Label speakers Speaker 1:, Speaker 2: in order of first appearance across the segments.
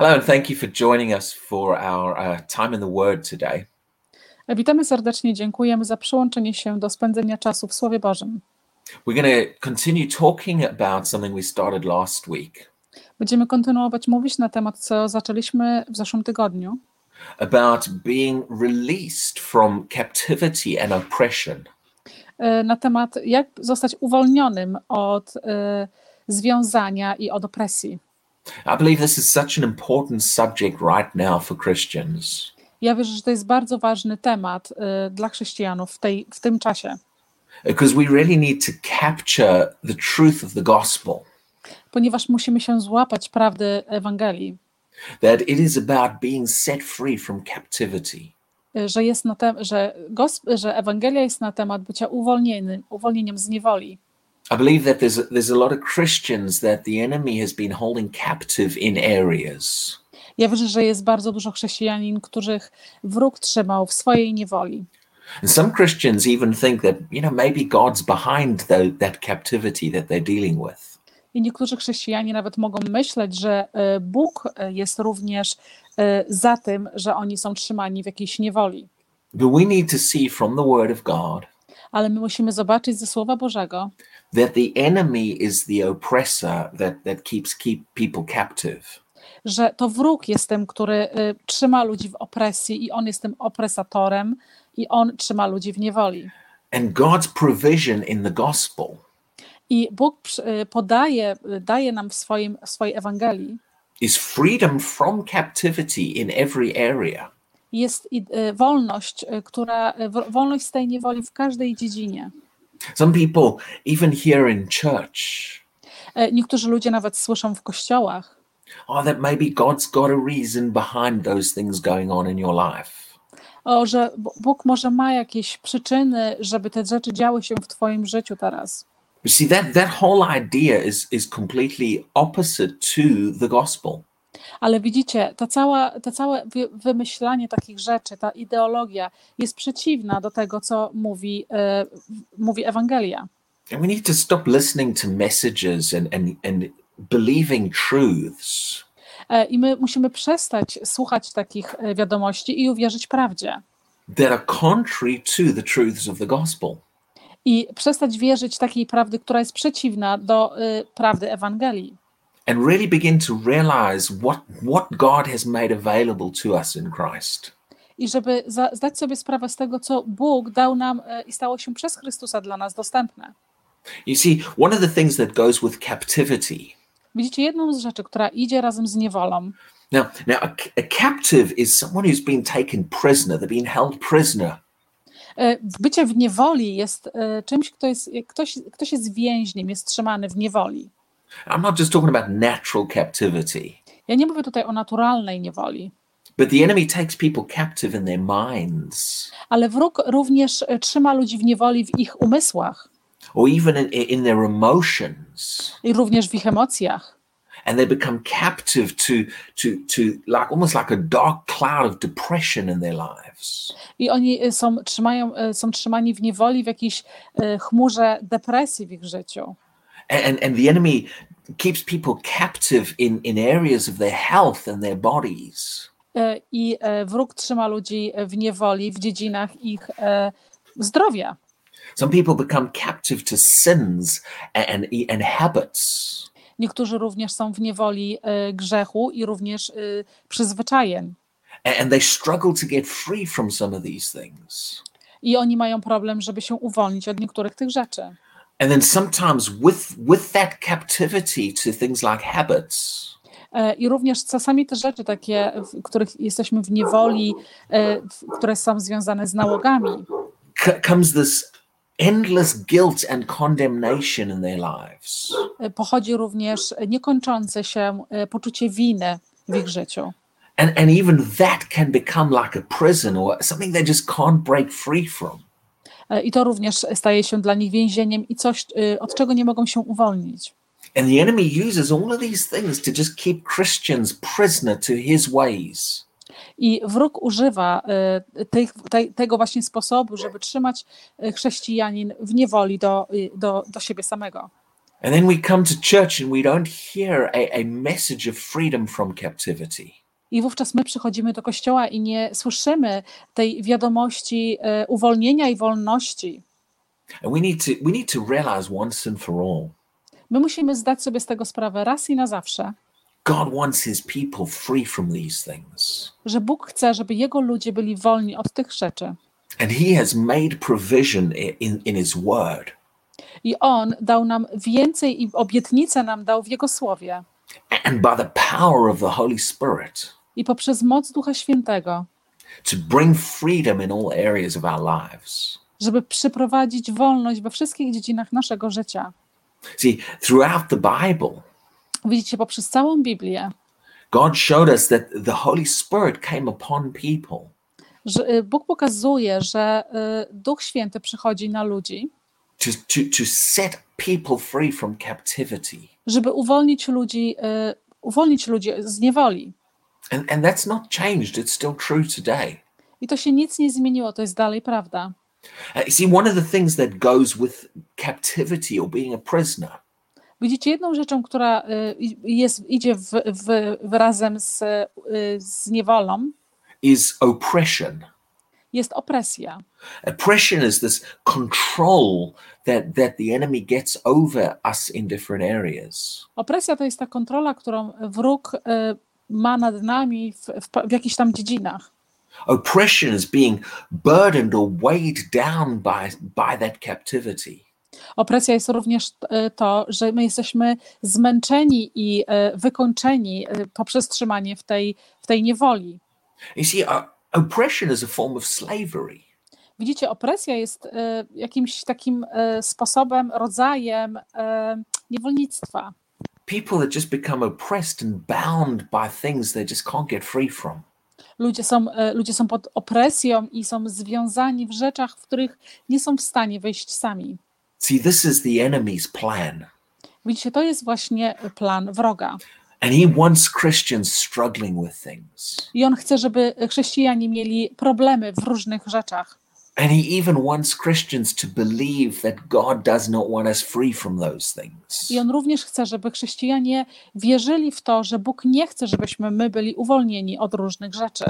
Speaker 1: Hello, and thank you for joining us for our uh, time in the Word today.
Speaker 2: Witamy serdecznie, dziękujemy za przyłączenie się do spędzenia czasu w Słowie Bożym.
Speaker 1: We're going to continue talking about something we started last week
Speaker 2: Będziemy kontynuować mówić na temat, co zaczęliśmy w zeszłym tygodniu,
Speaker 1: about being released from captivity and oppression.
Speaker 2: e, na temat, jak zostać uwolnionym od e, związania i od opresji.
Speaker 1: I believe this is such an important subject right now for Christians
Speaker 2: Ja wierzę, że to jest bardzo ważny temat e, dla chrześcijanów w, tej, w tym czasie,
Speaker 1: because we really need to capture the truth of the gospel
Speaker 2: ponieważ musimy się złapać prawdy Ewangelii,
Speaker 1: that it is about being set free from captivity.
Speaker 2: e, że, jest na te, że, że Ewangelia jest na temat bycia uwolnionym, uwolnieniem z niewoli.
Speaker 1: I believe that there's there's a lot of Christians that the enemy has been holding captive in areas.
Speaker 2: Ja wierzę, że jest bardzo dużo chrześcijanin, których wróg trzymał w swojej niewoli.
Speaker 1: And some Christians even think that, you know, maybe God's behind tho- that captivity that they're dealing with.
Speaker 2: I niektórzy chrześcijanie nawet mogą myśleć, że e, Bóg e, jest również e, za tym, że oni są trzymani w jakiejś niewoli.
Speaker 1: But we need to see from the Word of God
Speaker 2: Ale my musimy zobaczyć ze Słowa Bożego,
Speaker 1: that the enemy is the oppressor that, that keeps keep people captive.
Speaker 2: że to wróg jest tym, który e, trzyma ludzi w opresji i on jest tym opresatorem i on trzyma ludzi w niewoli.
Speaker 1: And God's provision in the gospel
Speaker 2: I Bóg e, podaje, e, daje nam w, swoim, w swojej Ewangelii
Speaker 1: is freedom from captivity in every area.
Speaker 2: Jest e, wolność, e, która, e, wo- wolność z tej niewoli w każdej dziedzinie.
Speaker 1: Some people, even here in church,
Speaker 2: Niektórzy ludzie nawet słyszą w kościołach,
Speaker 1: oh, that maybe God's got a reason behind those things going on in your life.
Speaker 2: o, że Bóg może ma jakieś przyczyny, żeby te rzeczy działy się w Twoim życiu teraz.
Speaker 1: You see, that, that whole idea is, is completely opposite to the gospel.
Speaker 2: Ale widzicie, to, cała, to całe wy- wymyślanie takich rzeczy, ta ideologia jest przeciwna do tego, co mówi, e, mówi Ewangelia.
Speaker 1: And we need to stop listening to messages and, and, and believing truths
Speaker 2: E, I my musimy przestać słuchać takich e, wiadomości i uwierzyć prawdzie.
Speaker 1: that are contrary to the truths of the gospel.
Speaker 2: I przestać wierzyć takiej prawdy, która jest przeciwna do e, prawdy Ewangelii.
Speaker 1: And really begin to realize what, what God has made available to us in Christ.
Speaker 2: i żeby za, zdać sobie sprawę z tego, co Bóg dał nam e, i stało się przez Chrystusa dla nas dostępne.
Speaker 1: You see, one of the things that goes with captivity.
Speaker 2: Widzicie, jedną z rzeczy, która idzie razem z niewolą,
Speaker 1: Now, now a, a captive is someone who's been taken prisoner, they're being held prisoner.
Speaker 2: e, bycie w niewoli jest e, czymś, kto jest, ktoś, ktoś jest więźniem, jest trzymany w niewoli.
Speaker 1: I'm not just talking about natural captivity,
Speaker 2: Ja nie mówię tutaj o naturalnej niewoli,
Speaker 1: but the enemy takes people captive in their minds
Speaker 2: ale wróg również e, trzyma ludzi w niewoli w ich umysłach
Speaker 1: or even in, in their emotions.
Speaker 2: i również w ich emocjach.
Speaker 1: And they become captive to, to, to like almost like a dark cloud of depression in their lives.
Speaker 2: I oni e, są, trzymają, e, są trzymani w niewoli w jakiejś chmurze depresji w ich życiu.
Speaker 1: And, and the enemy keeps people captive in, in areas of their health and their bodies.
Speaker 2: E, i e, wróg trzyma ludzi w niewoli w dziedzinach ich e, zdrowia.
Speaker 1: Some people become captive to sins and, and habits.
Speaker 2: Niektórzy również są w niewoli grzechu i również przyzwyczajeń.
Speaker 1: And they struggle to get free from some of these things.
Speaker 2: I oni mają problem, żeby się uwolnić od niektórych tych rzeczy.
Speaker 1: And then sometimes with with that captivity to things like habits,
Speaker 2: E, I również czasami te rzeczy takie, w których jesteśmy w niewoli, e, które są związane z nałogami,
Speaker 1: comes this endless guilt and condemnation in their lives.
Speaker 2: e, pochodzi również niekończące się poczucie winy w ich życiu.
Speaker 1: And and even that can become like a prison or something they just can't break free from.
Speaker 2: E, I to również staje się dla nich więzieniem i coś, e, od czego nie mogą się uwolnić.
Speaker 1: And the enemy uses all of these things to just keep Christians prisoner to his ways.
Speaker 2: I wróg używa e, tych, tej, tego właśnie sposobu, żeby trzymać e, chrześcijanin w niewoli do, do, do siebie samego.
Speaker 1: And then we come to church and we don't hear a, a message of freedom from captivity.
Speaker 2: I wówczas my przychodzimy do kościoła i nie słyszymy tej wiadomości e, uwolnienia i wolności.
Speaker 1: And we need to we need to realize once and for all
Speaker 2: My musimy zdać sobie z tego sprawę raz i na zawsze,
Speaker 1: God wants his people free from these things.
Speaker 2: że Bóg chce, żeby Jego ludzie byli wolni od tych rzeczy.
Speaker 1: And he has made provision i- in, in his word.
Speaker 2: I On dał nam więcej i obietnicę nam dał w Jego słowie.
Speaker 1: And by the power of the Holy Spirit
Speaker 2: I poprzez moc Ducha Świętego,
Speaker 1: to bring freedom in all areas of our lives.
Speaker 2: żeby przyprowadzić wolność we wszystkich dziedzinach naszego życia.
Speaker 1: See, throughout the Bible,
Speaker 2: Widzicie, poprzez całą Biblię,
Speaker 1: God showed us that the Holy Spirit came upon people
Speaker 2: że y, Bóg pokazuje, że y, Duch Święty przychodzi na ludzi,
Speaker 1: to, to, to set people free from captivity.
Speaker 2: żeby uwolnić ludzi, y, uwolnić ludzi z niewoli.
Speaker 1: And, and that's not changed, it's still true today.
Speaker 2: I to się nic nie zmieniło, to jest dalej prawda.
Speaker 1: Uh, you see, one of the things that goes with captivity or being a prisoner
Speaker 2: Widzicie, jedną rzeczą, która y, jest, idzie w, w, w razem z, y, z niewolą,
Speaker 1: is oppression.
Speaker 2: jest opresja.
Speaker 1: Oppression is this control that, that the enemy gets over us in different areas.
Speaker 2: Opresja to jest ta kontrola, którą wróg y, ma nad nami w, w, w jakichś tam dziedzinach.
Speaker 1: Oppression is being burdened or weighed down by, by that captivity.
Speaker 2: Opresja jest również y, to, że my jesteśmy zmęczeni i y, wykończeni y, poprzez trzymanie w tej, w tej niewoli.
Speaker 1: You see, uh, oppression is a form of slavery.
Speaker 2: Widzicie, opresja jest jakimś takim sposobem, rodzajem niewolnictwa.
Speaker 1: People that just become oppressed and bound by things they just can't get free from.
Speaker 2: Ludzie są, e, ludzie są pod opresją i są związani w rzeczach, w których nie są w stanie wyjść sami.
Speaker 1: See, this is the enemy's plan.
Speaker 2: Widzicie, to jest właśnie plan wroga.
Speaker 1: And he wants Christians struggling with things.
Speaker 2: I on chce, żeby chrześcijanie mieli problemy w różnych rzeczach.
Speaker 1: And he even wants Christians to believe that God does not want us free from those things.
Speaker 2: I on również chce, żeby chrześcijanie wierzyli w to, że Bóg nie chce, żebyśmy my byli uwolnieni od różnych rzeczy.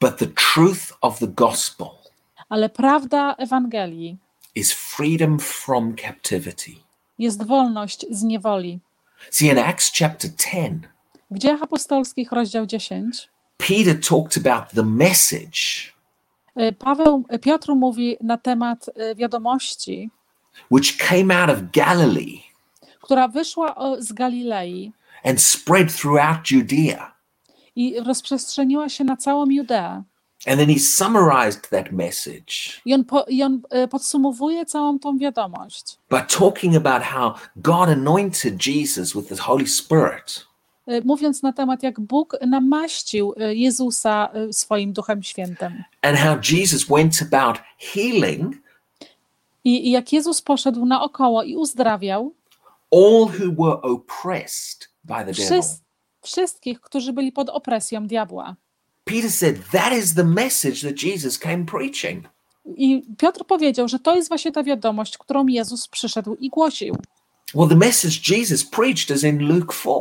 Speaker 1: But the truth of the gospel
Speaker 2: Ale prawda Ewangelii
Speaker 1: is freedom from captivity.
Speaker 2: jest wolność z niewoli.
Speaker 1: See, in Acts chapter 10,
Speaker 2: W Dziejach Apostolskich, rozdział 10,
Speaker 1: Peter talked about the message
Speaker 2: Paweł, Piotr mówi na temat y, wiadomości,
Speaker 1: which came out of Galilee
Speaker 2: która wyszła z Galilei
Speaker 1: and spread throughout Judea.
Speaker 2: i rozprzestrzeniła się na całą Judeę.
Speaker 1: And then he summarized that message
Speaker 2: I on, po, i on e, podsumowuje całą tą wiadomość,
Speaker 1: by talking about how God anointed Jesus with the Holy Spirit
Speaker 2: e, mówiąc na temat, jak Bug namaścił e, Jezusa e, swoim Duchem Świętym.
Speaker 1: and how Jesus went about healing
Speaker 2: I, I jak Jezus poszedł naokoło i uzdrawiał
Speaker 1: all who were oppressed by the devil.
Speaker 2: wszys, wszystkich, którzy byli pod opresją diabła.
Speaker 1: Peter said that is the message that Jesus came preaching.
Speaker 2: I Piotr powiedział, że to jest właśnie ta wiadomość, którą Jezus przyszedł i głosił.
Speaker 1: Well, the message Jesus preached is in Luke 4.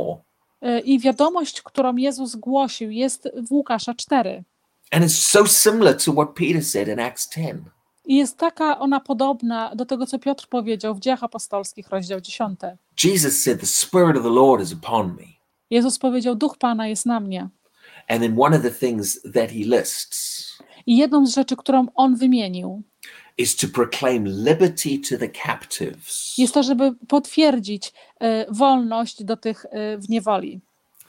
Speaker 2: E, I wiadomość, którą Jezus głosił, jest w Łukasza 4.
Speaker 1: And it's so similar to what Peter said in Acts 10.
Speaker 2: I jest taka ona podobna do tego, co Piotr powiedział w Dziejach Apostolskich, rozdział 10.
Speaker 1: Jesus said, The Spirit of the Lord is upon me.
Speaker 2: Jezus powiedział: Duch Pana jest na mnie.
Speaker 1: And then one of the things that he lists
Speaker 2: I jedną z rzeczy, którą on wymienił,
Speaker 1: is to proclaim liberty to the captives.
Speaker 2: jest to, żeby potwierdzić e, wolność do tych e, w niewoli.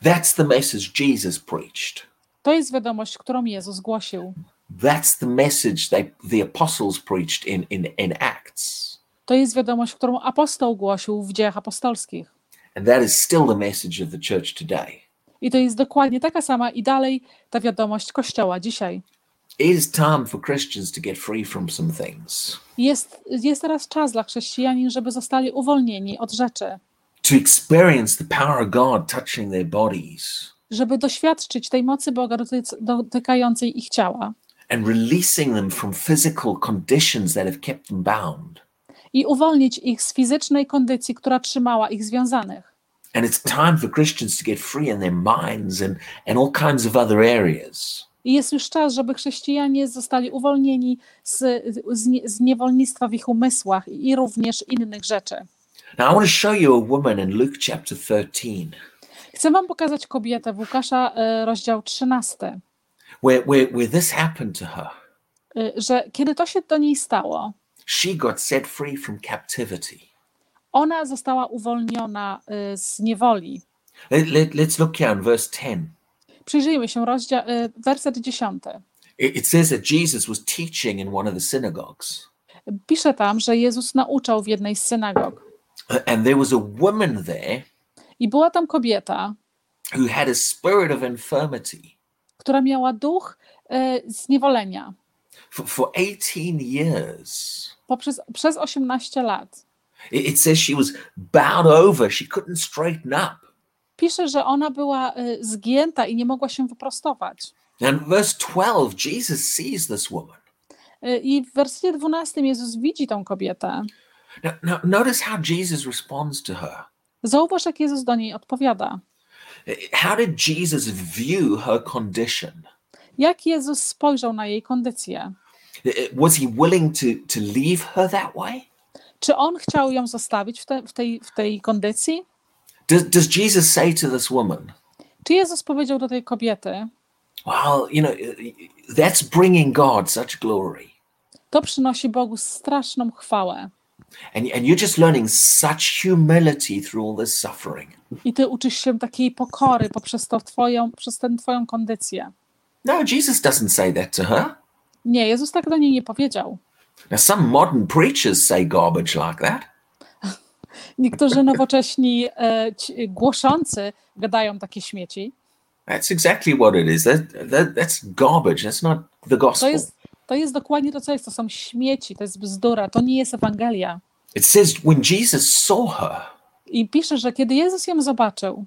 Speaker 1: That's the message Jesus preached.
Speaker 2: To jest wiadomość, którą Jezus głosił.
Speaker 1: That's the message they, the apostles preached in, in, in Acts.
Speaker 2: To jest wiadomość, którą apostoł głosił w Dziejach Apostolskich.
Speaker 1: And that is still the message of the church today.
Speaker 2: I to jest dokładnie taka sama i dalej ta wiadomość Kościoła dzisiaj.
Speaker 1: It is time for Christians to get free from some things,
Speaker 2: Jest, jest teraz czas dla chrześcijanin, żeby zostali uwolnieni od rzeczy,
Speaker 1: to experience the power of God touching their bodies
Speaker 2: żeby doświadczyć tej mocy Boga dotykającej ich ciała
Speaker 1: and releasing them from physical conditions that have kept them bound.
Speaker 2: i uwolnić ich z fizycznej kondycji, która trzymała ich związanych.
Speaker 1: And it's time for Christians to get free in their minds and, and all kinds of other areas.
Speaker 2: I jest już czas, żeby chrześcijanie zostali uwolnieni z, z, z niewolnictwa w ich umysłach i również innych rzeczy.
Speaker 1: Now, I want to show you a woman in Luke chapter 13
Speaker 2: Chcę wam pokazać kobietę w Łukasza, e, rozdział 13,
Speaker 1: where, where, where this happened to her.
Speaker 2: e, że kiedy to się do niej stało,
Speaker 1: She got set free from captivity.
Speaker 2: ona została uwolniona e, z niewoli.
Speaker 1: Let, let, let's look here in verse 10.
Speaker 2: Przyjrzyjmy się, rozdział, e, werset 10.
Speaker 1: It, says that Jesus was teaching in one of the synagogues,
Speaker 2: Pisze tam, że Jezus nauczał w jednej z synagog.
Speaker 1: And there was a woman there
Speaker 2: I była tam kobieta,
Speaker 1: who had a spirit of infirmity.
Speaker 2: która miała duch e, zniewolenia
Speaker 1: For, for 18 years.
Speaker 2: poprzez, przez 18 lat.
Speaker 1: It, it says she was bowed over, she couldn't straighten up.
Speaker 2: Pisze, że ona była e, zgięta i nie mogła się wyprostować.
Speaker 1: And verse 12, Jesus sees this woman.
Speaker 2: E, I w wersji 12 Jezus widzi tą kobietę.
Speaker 1: Now, now notice how Jesus responds to her.
Speaker 2: Zauważ, jak Jezus do niej odpowiada.
Speaker 1: How did Jesus view her condition?
Speaker 2: Jak Jezus spojrzał na jej kondycję?
Speaker 1: Was he willing to, to leave her that way?
Speaker 2: Czy on chciał ją zostawić w, te, w, tej, w tej kondycji?
Speaker 1: Does, does Jesus say to this woman,
Speaker 2: Czy Jezus powiedział do tej kobiety,
Speaker 1: Well, you know, that's bringing God such glory.
Speaker 2: to przynosi Bogu straszną chwałę
Speaker 1: And, and you're just learning such humility through all this suffering.
Speaker 2: i ty uczysz się takiej pokory poprzez, to twoją, przez tę twoją kondycję?
Speaker 1: No, Jesus doesn't say that to her.
Speaker 2: Nie, Jezus tak do niej nie powiedział.
Speaker 1: Now, some modern preachers say garbage like that.
Speaker 2: Niektórzy nowocześni e, głoszący gadają takie śmieci.
Speaker 1: That's exactly what it is. That, that, that's garbage. That's not the
Speaker 2: To
Speaker 1: gospel.
Speaker 2: jest, to jest dokładnie to, co jest. To są śmieci, to jest bzdura, to nie jest Ewangelia.
Speaker 1: It says when Jesus saw her,
Speaker 2: I pisze, że kiedy Jezus ją zobaczył,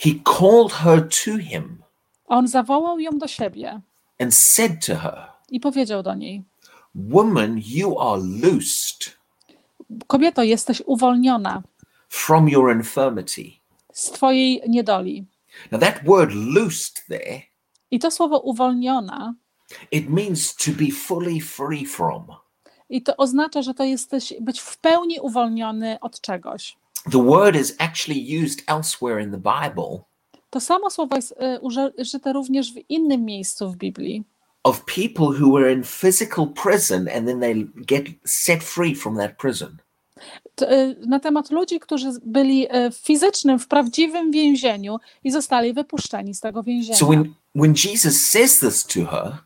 Speaker 1: he called her to him
Speaker 2: on zawołał ją do siebie
Speaker 1: and said to her,
Speaker 2: i powiedział do niej:
Speaker 1: Woman, you are loosed
Speaker 2: Kobieto, jesteś uwolniona
Speaker 1: from your infirmity.
Speaker 2: z twojej niedoli.
Speaker 1: Now, that word loosed there,
Speaker 2: I to słowo uwolniona,
Speaker 1: it means to be fully free from.
Speaker 2: i to oznacza, że to jesteś być w pełni uwolniony od czegoś.
Speaker 1: The word is actually used elsewhere in the Bible
Speaker 2: To samo słowo jest y, uży- użyte również w innym miejscu w Biblii.
Speaker 1: Of people who were in physical prison and then they get set free from that prison.
Speaker 2: Y, Na temat ludzi, którzy byli y, w fizycznym, w prawdziwym więzieniu i zostali wypuszczeni z tego więzienia.
Speaker 1: So when, when Jesus says this to her,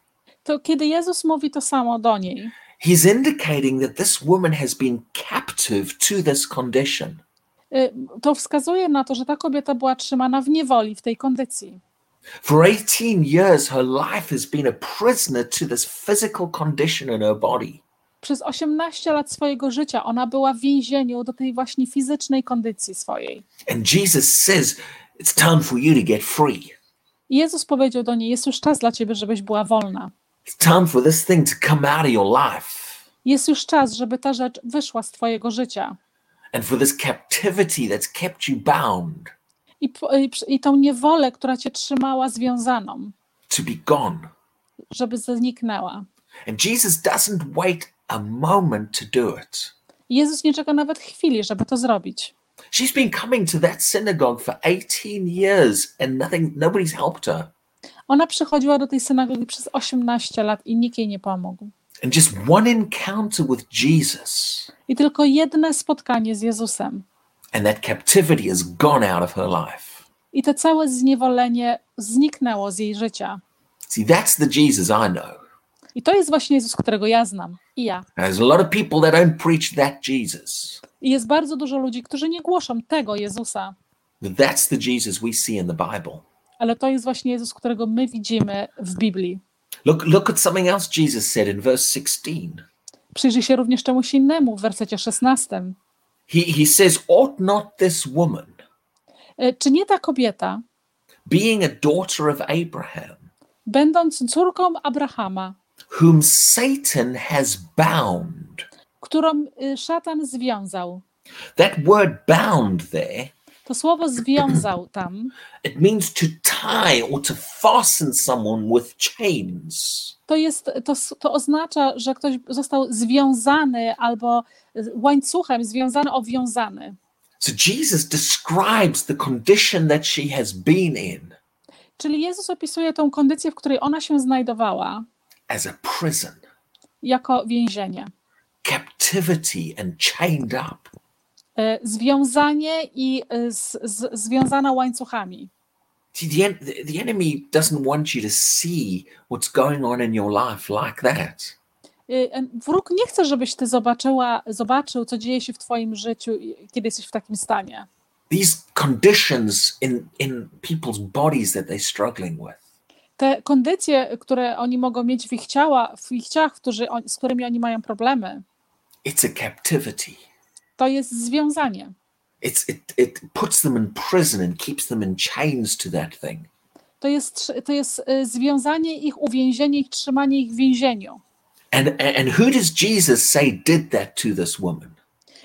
Speaker 2: To kiedy Jezus mówi to samo do niej,
Speaker 1: he's indicating that this woman has been captive to this condition.
Speaker 2: y, to wskazuje na to, że ta kobieta była trzymana w niewoli, w tej kondycji.
Speaker 1: For 18 years, her life has been a prisoner to this physical condition in her body.
Speaker 2: Przez 18 lat swojego życia ona była w więzieniu do tej właśnie fizycznej kondycji swojej.
Speaker 1: And Jesus says, It's time for you to get free.
Speaker 2: I Jezus powiedział do niej: Jest już czas dla ciebie, żebyś była wolna.
Speaker 1: It's time for this thing to come out of your life
Speaker 2: Jest już czas, żeby ta rzecz wyszła z twojego życia.
Speaker 1: and for this captivity that's kept you bound
Speaker 2: I, i, I tą niewolę, która cię trzymała związaną,
Speaker 1: to be gone.
Speaker 2: żeby zniknęła.
Speaker 1: And Jesus doesn't wait a moment to do it.
Speaker 2: I Jezus nie czeka nawet chwili, żeby to zrobić.
Speaker 1: She's been coming to that synagogue for 18 years and nothing nobody's helped her.
Speaker 2: Ona przychodziła do tej synagogi przez 18 lat i nikt jej nie pomógł.
Speaker 1: And just one encounter with Jesus
Speaker 2: I tylko jedno spotkanie z Jezusem.
Speaker 1: And that captivity has gone out of her life.
Speaker 2: I to całe zniewolenie zniknęło z jej życia.
Speaker 1: See, that's the Jesus I know.
Speaker 2: I to jest właśnie Jezus, którego ja znam. I ja.
Speaker 1: There's a lot of people that don't preach that Jesus.
Speaker 2: I jest bardzo dużo ludzi, którzy nie głoszą tego Jezusa.
Speaker 1: But that's the Jesus we see in the Bible.
Speaker 2: Ale to jest właśnie Jezus, którego my widzimy w Biblii.
Speaker 1: Look, look at something else Jesus said in verse 16.
Speaker 2: Przyjrzyj się również czemuś innemu w wersecie 16.
Speaker 1: He, he says, Ought not this woman,
Speaker 2: E, Czy nie ta kobieta,
Speaker 1: being a daughter of Abraham,
Speaker 2: będąc córką Abrahama,
Speaker 1: whom Satan has bound,
Speaker 2: którą y, szatan związał.
Speaker 1: That word bound there,
Speaker 2: To słowo związał tam
Speaker 1: it means to tie or to fasten someone with chains.
Speaker 2: To jest, to, to oznacza, że ktoś został związany albo y, łańcuchem związany, obwiązany.
Speaker 1: So Jesus describes the condition that she has been in
Speaker 2: Czyli Jezus opisuje tą kondycję, w której ona się znajdowała,
Speaker 1: as a prison,
Speaker 2: jako więzienie.
Speaker 1: captivity, and chained up.
Speaker 2: Y, Związanie i y, z, z, związana łańcuchami.
Speaker 1: See, the, the, enemy doesn't want you to see what's going on in your life like that.
Speaker 2: Y, Wróg nie chce, żebyś ty zobaczyła, zobaczył, co dzieje się w twoim życiu, kiedy jesteś w takim stanie.
Speaker 1: These conditions in, in people's bodies that they're struggling with.
Speaker 2: Te kondycje, które oni mogą mieć w ich, ciała, w ich ciałach, którzy, z którymi oni mają problemy,
Speaker 1: It's a captivity.
Speaker 2: to jest związanie.
Speaker 1: It's, it, it puts them in prison and keeps them in chains to that thing.
Speaker 2: To jest, to jest y, związanie ich, uwięzienie ich, trzymanie ich w więzieniu.
Speaker 1: And, and who does Jesus say did that to this woman?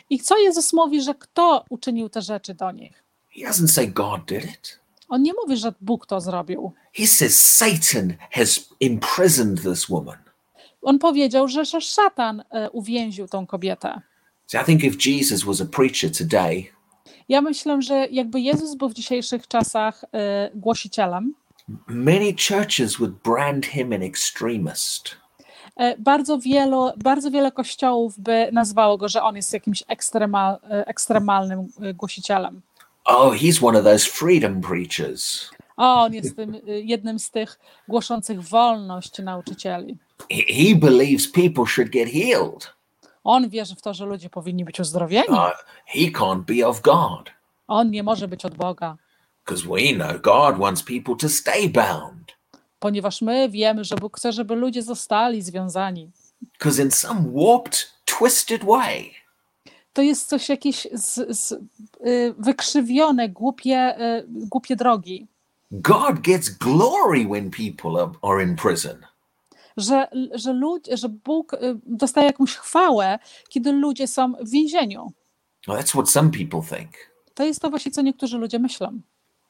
Speaker 2: I co Jezus mówi, że kto uczynił te rzeczy do nich?
Speaker 1: He doesn't say God did it.
Speaker 2: On nie mówi, że Bóg to zrobił.
Speaker 1: He says Satan has imprisoned this woman.
Speaker 2: On powiedział, że, że szatan y, uwięził tą kobietę.
Speaker 1: So I think if Jesus was a preacher today,
Speaker 2: Ja myślę, że jakby Jezus był w dzisiejszych czasach y, głosicielem,
Speaker 1: many churches would brand him an extremist.
Speaker 2: e, bardzo, wielu, bardzo wiele kościołów by nazwało go, że on jest jakimś ekstremal, e, ekstremalnym głosicielem.
Speaker 1: Oh, he's one of those freedom preachers.
Speaker 2: O, on jest tym, jednym z tych głoszących wolność nauczycieli.
Speaker 1: He believes people should get healed.
Speaker 2: On wierzy w to, że ludzie powinni być uzdrowieni.
Speaker 1: Uh, he can't be of God
Speaker 2: On nie może być od Boga,
Speaker 1: because we know God wants people to stay bound.
Speaker 2: ponieważ my wiemy, że Bóg chce, żeby ludzie zostali związani.
Speaker 1: Because in some warped, twisted way,
Speaker 2: To jest coś jakieś z, z, y, wykrzywione, głupie, y, głupie drogi.
Speaker 1: God gets glory when people are, are in prison.
Speaker 2: Że, że, lud, że Bóg y, dostaje jakąś chwałę, kiedy ludzie są w więzieniu.
Speaker 1: Well, that's what some people think.
Speaker 2: To jest to właśnie, co niektórzy ludzie myślą.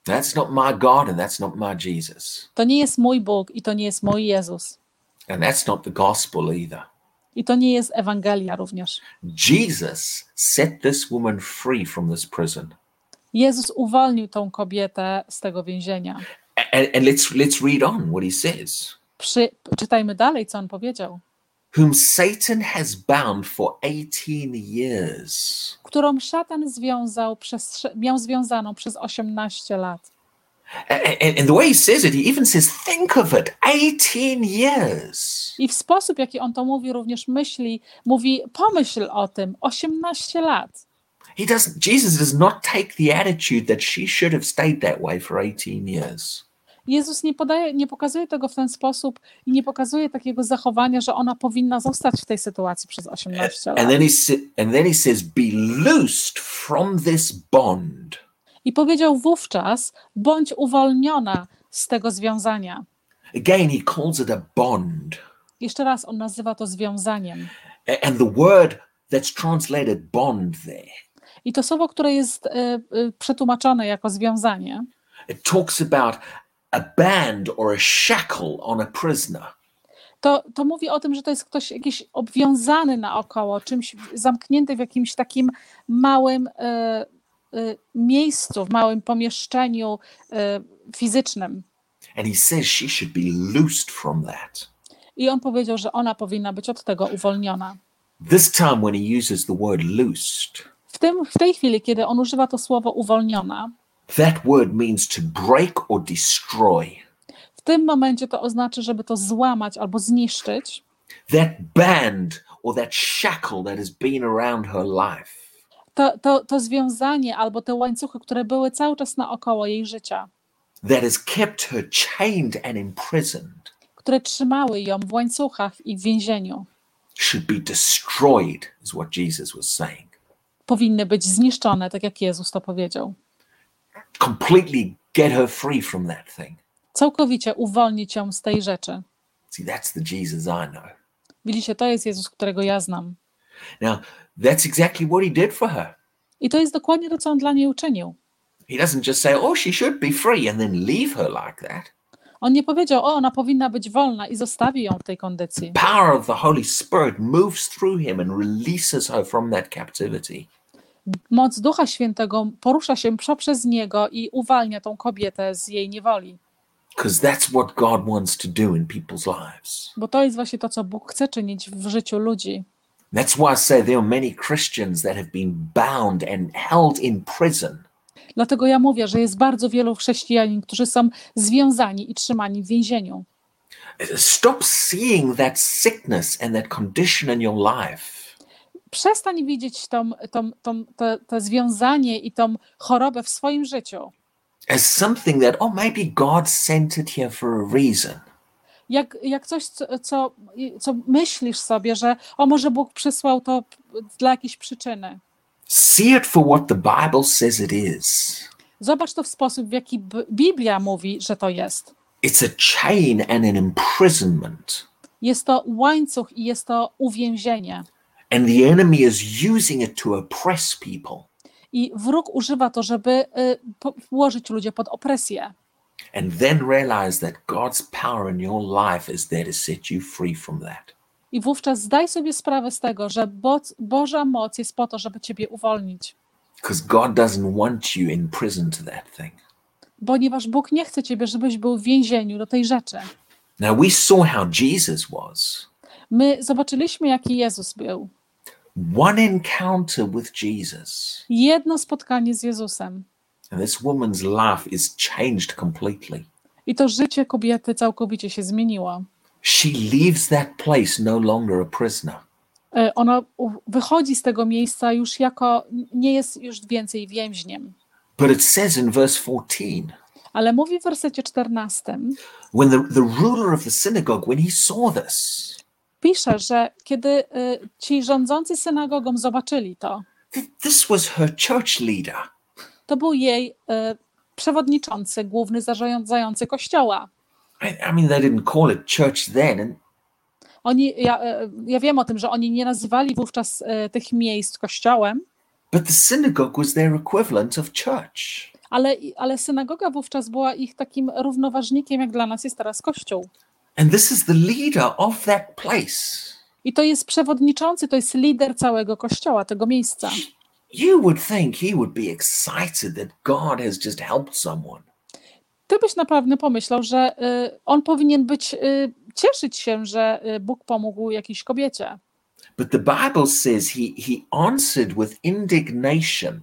Speaker 1: That's not my God and that's not my Jesus.
Speaker 2: To nie jest mój Bóg i to nie jest mój Jezus.
Speaker 1: And that's not the gospel either.
Speaker 2: I to nie jest Ewangelia również.
Speaker 1: Jesus set this woman free from this prison.
Speaker 2: Jezus uwolnił tą kobietę z tego więzienia.
Speaker 1: And, and let's let's read on what he says.
Speaker 2: Przy, czytajmy dalej, co on powiedział.
Speaker 1: Whom Satan has bound for 18 years.
Speaker 2: Którą szatan związał przez, miał związaną przez 18 lat.
Speaker 1: And, the way he says it, he even says, think of it 18 years.
Speaker 2: I w sposób, jaki on to mówi, również myśli, mówi, pomyśl o tym, 18 lat.
Speaker 1: He doesn't Jesus does not take the attitude that she should have stayed that way for 18 years.
Speaker 2: Jezus nie, podaje, nie pokazuje tego w ten sposób i nie pokazuje takiego zachowania, że ona powinna zostać w tej sytuacji przez 18
Speaker 1: And
Speaker 2: lat.
Speaker 1: then he and then he says, be loosed from this bond.
Speaker 2: I powiedział wówczas, bądź uwolniona z tego związania.
Speaker 1: Again, he calls it a bond.
Speaker 2: Jeszcze raz on nazywa to związaniem.
Speaker 1: And the word that's translated bond there,
Speaker 2: I to słowo, które jest e, e, przetłumaczone jako związanie,
Speaker 1: it talks about a band or a shackle on a prisoner.
Speaker 2: to, to mówi o tym, że to jest ktoś jakiś obwiązany naokoło, czymś zamknięty w jakimś takim małym e, e, miejscu, w małym pomieszczeniu e, fizycznym.
Speaker 1: And he says she should be loosed from that.
Speaker 2: I on powiedział, że ona powinna być od tego uwolniona.
Speaker 1: This time, when he uses the word loosed,
Speaker 2: W, tym, w tej chwili, kiedy on używa to słowo uwolniona,
Speaker 1: that word means to break or destroy.
Speaker 2: w tym momencie to oznacza, żeby to złamać albo zniszczyć.
Speaker 1: That band or that shackle that has been around her life.
Speaker 2: To, to, to związanie albo te łańcuchy, które były cały czas naokoło jej życia,
Speaker 1: that has kept her chained and imprisoned
Speaker 2: które trzymały ją w łańcuchach i w więzieniu,
Speaker 1: should be destroyed, is what Jesus was saying.
Speaker 2: powinny być zniszczone, tak jak Jezus to powiedział.
Speaker 1: Completely get her free from that thing.
Speaker 2: Całkowicie uwolnić ją z tej rzeczy.
Speaker 1: See, that's the Jesus I know.
Speaker 2: Widzicie, to jest Jezus, którego ja znam.
Speaker 1: Now, that's exactly what he did for her.
Speaker 2: I to jest dokładnie to, co on dla niej uczynił.
Speaker 1: He doesn't just say, oh, she should be free and then leave her like that.
Speaker 2: On nie powiedział, o, ona powinna być wolna i zostawi ją w tej kondycji.
Speaker 1: Power of the Holy Spirit moves through him and releases her from that captivity.
Speaker 2: Moc Ducha Świętego porusza się poprzez niego i uwalnia tą kobietę z jej niewoli.
Speaker 1: Because that's what God wants to do in people's lives.
Speaker 2: Bo to jest właśnie to, co Bóg chce czynić w życiu ludzi.
Speaker 1: That's why I say there are many Christians that have been bound and held in prison
Speaker 2: Dlatego ja mówię, że jest bardzo wielu chrześcijanin, którzy są związani i trzymani w więzieniu.
Speaker 1: Stop seeing that sickness and that condition in your life
Speaker 2: Przestań widzieć tą, tą, tą, to, to związanie i tą chorobę w swoim życiu.
Speaker 1: as something that, oh, maybe God sent it here for a reason.
Speaker 2: Jak, jak coś, co, co, co myślisz sobie, że o może Bóg przysłał to dla jakiejś przyczyny.
Speaker 1: See it for what the Bible says it is.
Speaker 2: Zobacz to w sposób, w jaki Biblia mówi, że to jest.
Speaker 1: It's a chain and an imprisonment.
Speaker 2: Jest to łańcuch i jest to uwięzienie.
Speaker 1: And the enemy is using it to oppress people.
Speaker 2: I wróg używa to, żeby y, włożyć ludzie pod opresję.
Speaker 1: And then realize that God's power in your life is there to set you free from that.
Speaker 2: I wówczas zdaj sobie sprawę z tego, że Bo- Boża moc jest po to, żeby ciebie uwolnić.
Speaker 1: Because God doesn't want you in prison to that thing.
Speaker 2: Ponieważ Bóg nie chce ciebie, żebyś był w więzieniu do tej rzeczy.
Speaker 1: Now, we saw how Jesus was.
Speaker 2: My zobaczyliśmy, jaki Jezus był.
Speaker 1: One encounter with Jesus,
Speaker 2: Jedno spotkanie z Jezusem.
Speaker 1: and this woman's life is changed completely.
Speaker 2: I to życie kobiety całkowicie się zmieniło.
Speaker 1: She leaves that place no longer a prisoner.
Speaker 2: E, Ona wychodzi z tego miejsca już jako, nie jest już więcej więźniem.
Speaker 1: But it says in verse 14
Speaker 2: Ale mówi w wersecie 14,
Speaker 1: when the, the ruler of the synagogue, when he saw this,
Speaker 2: pisze, że kiedy y, ci rządzący synagogą zobaczyli to,
Speaker 1: th- this was her church leader.
Speaker 2: to był jej y, przewodniczący, główny zarządzający kościoła.
Speaker 1: I, I mean, they didn't call it church then. And
Speaker 2: Oni, ja, y, ja wiem o tym, że oni nie nazywali wówczas tych miejsc kościołem,
Speaker 1: But the synagogue was their equivalent of church.
Speaker 2: ale, ale synagoga wówczas była ich takim równoważnikiem, jak dla nas jest teraz kościół.
Speaker 1: And this is the leader of that place.
Speaker 2: I to jest przewodniczący, to jest lider całego kościoła, tego miejsca.
Speaker 1: You would think he would be excited that God has just helped someone.
Speaker 2: Ty byś naprawdę pomyślał, że y, on powinien być, y, cieszyć się, że y, Bóg pomógł jakiejś kobiecie.
Speaker 1: But the Bible says he, he answered with indignation.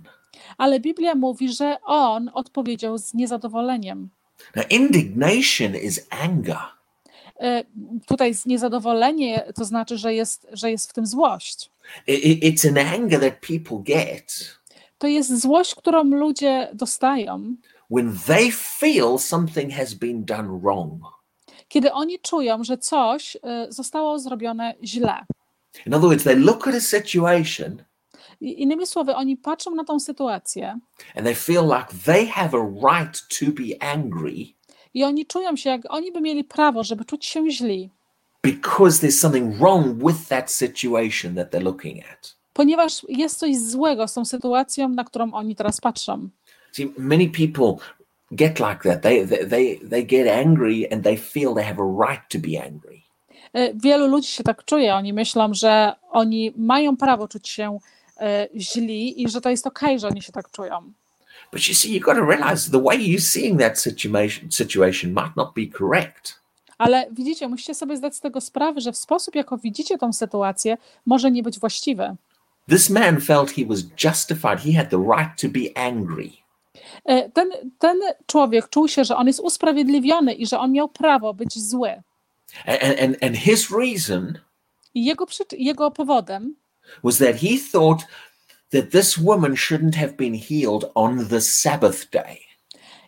Speaker 2: Ale Biblia mówi, że on odpowiedział z niezadowoleniem.
Speaker 1: Now, indignation is anger.
Speaker 2: Y, Tutaj niezadowolenie to znaczy, że jest, że jest w tym złość.
Speaker 1: It's an anger that people get
Speaker 2: To jest złość, którą ludzie dostają,
Speaker 1: when they feel something has been done wrong.
Speaker 2: kiedy oni czują, że coś y, zostało zrobione źle.
Speaker 1: In other words, they look at a situation
Speaker 2: Innymi słowy, oni patrzą na tą sytuację
Speaker 1: and they feel like they have a right to be angry
Speaker 2: i oni czują się, jak oni by mieli prawo, żeby czuć się źli,
Speaker 1: because there's something wrong with that situation that they're looking at.
Speaker 2: ponieważ jest coś złego z tą sytuacją, na którą oni teraz patrzą.
Speaker 1: See, many people get like that. They, they they get angry and they feel they have a right to be angry.
Speaker 2: E, Wielu ludzi się tak czuje, oni myślą, że oni mają prawo czuć się e, źli i że to jest okej, że oni się tak czują.
Speaker 1: But you see, you've got to realize the way you're seeing that situation situation might not be correct.
Speaker 2: Ale widzicie, musicie sobie zdać z tego sprawę, że w sposób, jako widzicie tą sytuację, może nie być właściwy.
Speaker 1: This man felt he was justified. He had the right to be angry.
Speaker 2: E, Ten, ten człowiek czuł się, że on jest usprawiedliwiony i że on miał prawo być zły.
Speaker 1: And, and, and his reason
Speaker 2: I jego, jego powodem
Speaker 1: was that he thought that this woman shouldn't have been healed on the Sabbath day.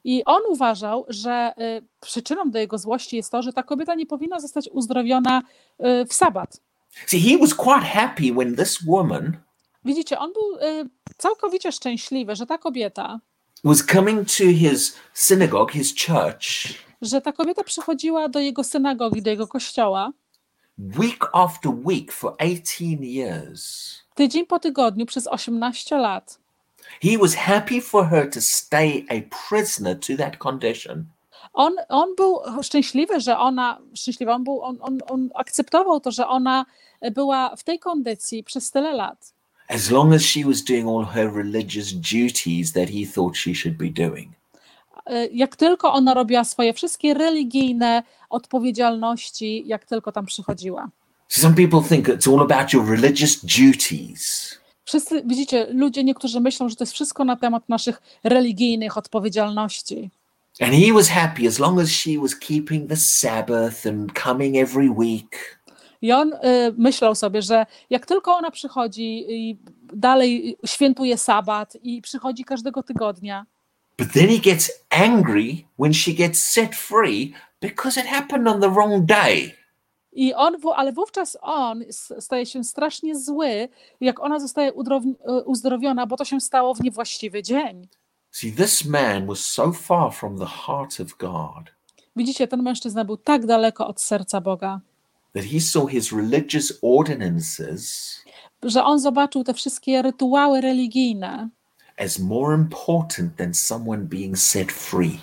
Speaker 2: I on uważał, że y, przyczyną do jego złości jest to, że ta kobieta nie powinna zostać uzdrowiona y, w sabat.
Speaker 1: See, he was quite happy when this woman
Speaker 2: Widzicie, on był y, całkowicie szczęśliwy, że ta kobieta,
Speaker 1: was coming to his synagogue, his church,
Speaker 2: że ta kobieta przychodziła do jego synagogi, do jego kościoła,
Speaker 1: week after week for 18 years.
Speaker 2: Tydzień po tygodniu przez 18 lat.
Speaker 1: He was happy for her to stay a prisoner to that condition.
Speaker 2: On, on był szczęśliwy, że ona, szczęśliwy, on, był, on, on, on akceptował to, że ona była w tej kondycji przez tyle lat.
Speaker 1: as long as she was doing all her religious duties that he thought she should be doing.
Speaker 2: Y, Jak tylko ona robiła swoje wszystkie religijne odpowiedzialności, jak tylko tam przychodziła.
Speaker 1: So some people think it's all about your religious duties.
Speaker 2: Wszyscy, widzicie, ludzie niektórzy myślą, że to jest wszystko na temat naszych religijnych odpowiedzialności.
Speaker 1: And he was happy as long as she was keeping the Sabbath and coming every week.
Speaker 2: I on y, myślał sobie, że jak tylko ona przychodzi i dalej świętuje sabat i przychodzi każdego tygodnia,
Speaker 1: But then he gets angry when she gets set free because it happened on the wrong day.
Speaker 2: I on, ale wówczas on staje się strasznie zły, jak ona zostaje y, uzdrowiona, bo to się stało w niewłaściwy dzień.
Speaker 1: See, this man was so far from the heart of God
Speaker 2: Widzicie, ten mężczyzna był tak daleko od serca Boga,
Speaker 1: that he saw his religious ordinances
Speaker 2: że on zobaczył te wszystkie rytuały religijne
Speaker 1: as more important than someone being set free.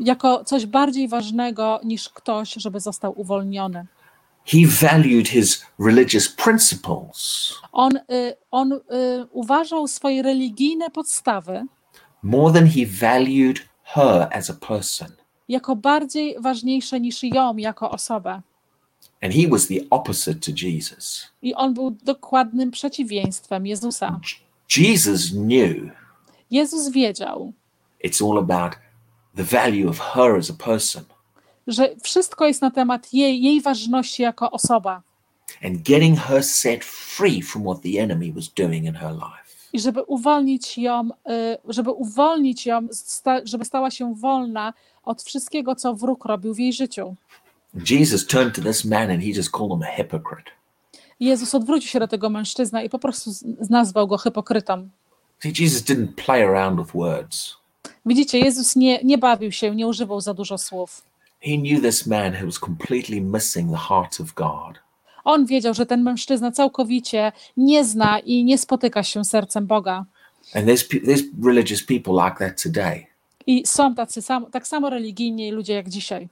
Speaker 2: jako coś bardziej ważnego niż ktoś, żeby został uwolniony.
Speaker 1: He valued his religious principles
Speaker 2: On, y, on y, uważał swoje religijne podstawy
Speaker 1: more than he valued her as a person.
Speaker 2: jako bardziej ważniejsze niż ją jako osobę.
Speaker 1: And he was the opposite to Jesus.
Speaker 2: I on był dokładnym przeciwieństwem Jezusa.
Speaker 1: Jesus knew
Speaker 2: Jezus wiedział,
Speaker 1: it's all about the value of her as a person
Speaker 2: że wszystko jest na temat jej, jej ważności jako osoba.
Speaker 1: and getting her set free from what the enemy was doing in her life.
Speaker 2: I żeby uwolnić ją, y, żeby uwolnić ją, żeby stała się wolna od wszystkiego, co wróg robił w jej życiu.
Speaker 1: Jesus turned to this man and he just called him a hypocrite.
Speaker 2: Jezus odwrócił się do tego mężczyzna i po prostu nazwał go
Speaker 1: words.
Speaker 2: Widzicie, Jezus nie, nie bawił się, nie używał za dużo słów.
Speaker 1: He knew this man who was completely missing the heart of God.
Speaker 2: On wiedział, że ten mężczyzna całkowicie nie zna i nie spotyka się sercem Boga.
Speaker 1: And there's there's religious people like that today.
Speaker 2: I są tacy sam, tak samo religijni ludzie jak dzisiaj.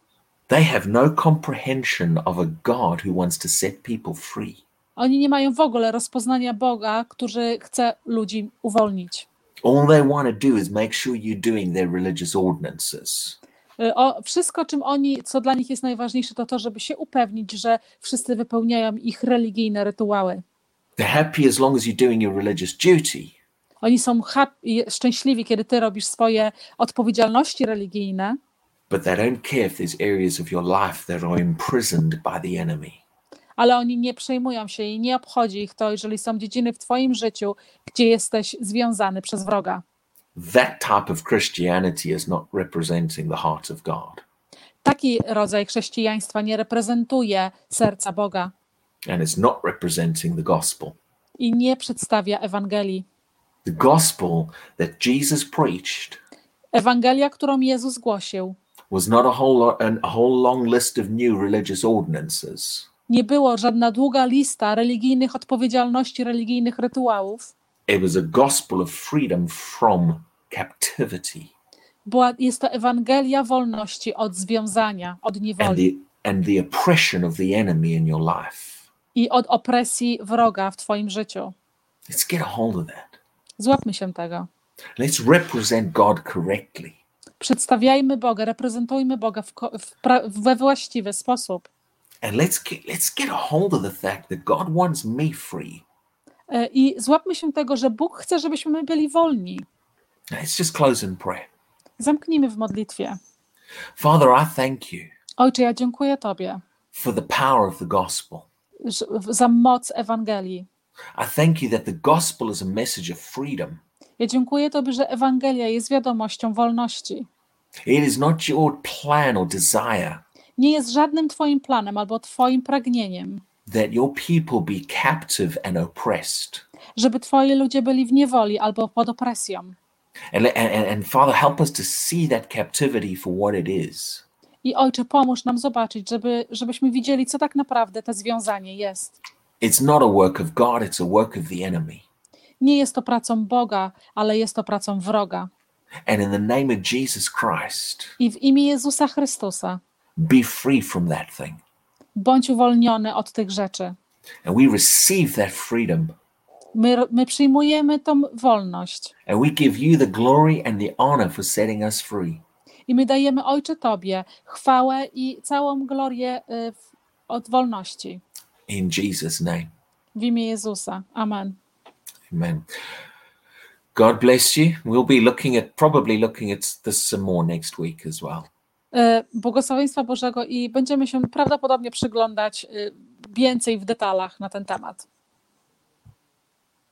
Speaker 1: They have no comprehension of a God who wants to set people free.
Speaker 2: Oni nie mają w ogóle rozpoznania Boga, który chce ludzi uwolnić.
Speaker 1: All they want to do is make sure you're doing their religious ordinances.
Speaker 2: Y, O, wszystko, czym oni, co dla nich jest najważniejsze, to to, żeby się upewnić, że wszyscy wypełniają ich religijne rytuały.
Speaker 1: They're happy as long as you're doing your religious duty.
Speaker 2: Oni są happy, szczęśliwi, kiedy ty robisz swoje odpowiedzialności religijne,
Speaker 1: but they don't care if there's areas of your life that are imprisoned by the enemy.
Speaker 2: ale oni nie przejmują się i nie obchodzi ich to, jeżeli są dziedziny w twoim życiu, gdzie jesteś związany przez wroga.
Speaker 1: That type of Christianity is not representing the heart of God.
Speaker 2: Taki rodzaj chrześcijaństwa nie reprezentuje serca Boga
Speaker 1: And it's not representing the gospel.
Speaker 2: i nie przedstawia Ewangelii.
Speaker 1: The gospel that Jesus preached
Speaker 2: Ewangelia, którą Jezus głosił,
Speaker 1: was not a whole, a whole long list of new religious ordinances.
Speaker 2: nie było żadna długa lista religijnych odpowiedzialności, religijnych rytuałów.
Speaker 1: It was a gospel of freedom from captivity
Speaker 2: Była, jest to Ewangelia wolności od związania, od
Speaker 1: and
Speaker 2: niewoli
Speaker 1: the, and the oppression of the enemy in your life.
Speaker 2: i od opresji wroga w twoim życiu.
Speaker 1: Let's get a hold of that.
Speaker 2: Złapmy się tego.
Speaker 1: Let's represent God correctly.
Speaker 2: Przedstawiajmy Boga, reprezentujmy Boga w, w, pra- we właściwy sposób.
Speaker 1: And let's get let's get a hold of the fact that God wants me free.
Speaker 2: E, I złapmy się tego, że Bóg chce, żebyśmy my byli wolni.
Speaker 1: Let's just close in prayer.
Speaker 2: Zamknijmy w modlitwie.
Speaker 1: Father, I thank you
Speaker 2: Ojcze, ja dziękuję Tobie
Speaker 1: for the power of the gospel.
Speaker 2: za moc Ewangelii.
Speaker 1: I thank you that the gospel is a message of freedom.
Speaker 2: Ja dziękuję Tobie, że Ewangelia jest wiadomością wolności.
Speaker 1: It is not your plan or desire
Speaker 2: Nie jest żadnym Twoim planem albo Twoim pragnieniem,
Speaker 1: that your people be captive and oppressed.
Speaker 2: żeby Twoi ludzie byli w niewoli albo pod opresją.
Speaker 1: And, and, and Father, help us to see that captivity for what it is.
Speaker 2: I Ojcze, pomóż nam zobaczyć, żeby, żebyśmy widzieli, co tak naprawdę to związanie jest.
Speaker 1: It's not a work of God, it's a work of the enemy.
Speaker 2: Nie jest to pracą Boga, ale jest to pracą wroga.
Speaker 1: And in the name of Jesus Christ,
Speaker 2: I w imię Jezusa Chrystusa
Speaker 1: be free from that thing.
Speaker 2: Bądź uwolniony od tych rzeczy.
Speaker 1: And we receive that freedom.
Speaker 2: My, my przyjmujemy tą wolność
Speaker 1: And we give you the glory and the honor for setting us free.
Speaker 2: i my dajemy Ojcze Tobie chwałę i całą glorię y, od wolności.
Speaker 1: In Jesus' name.
Speaker 2: W imię Jezusa. Amen.
Speaker 1: Amen. God bless you. We'll be looking at probably looking at this some more next week as well.
Speaker 2: Y, Błogosławieństwa Bożego i będziemy się prawdopodobnie przyglądać y, więcej w detalach na ten temat.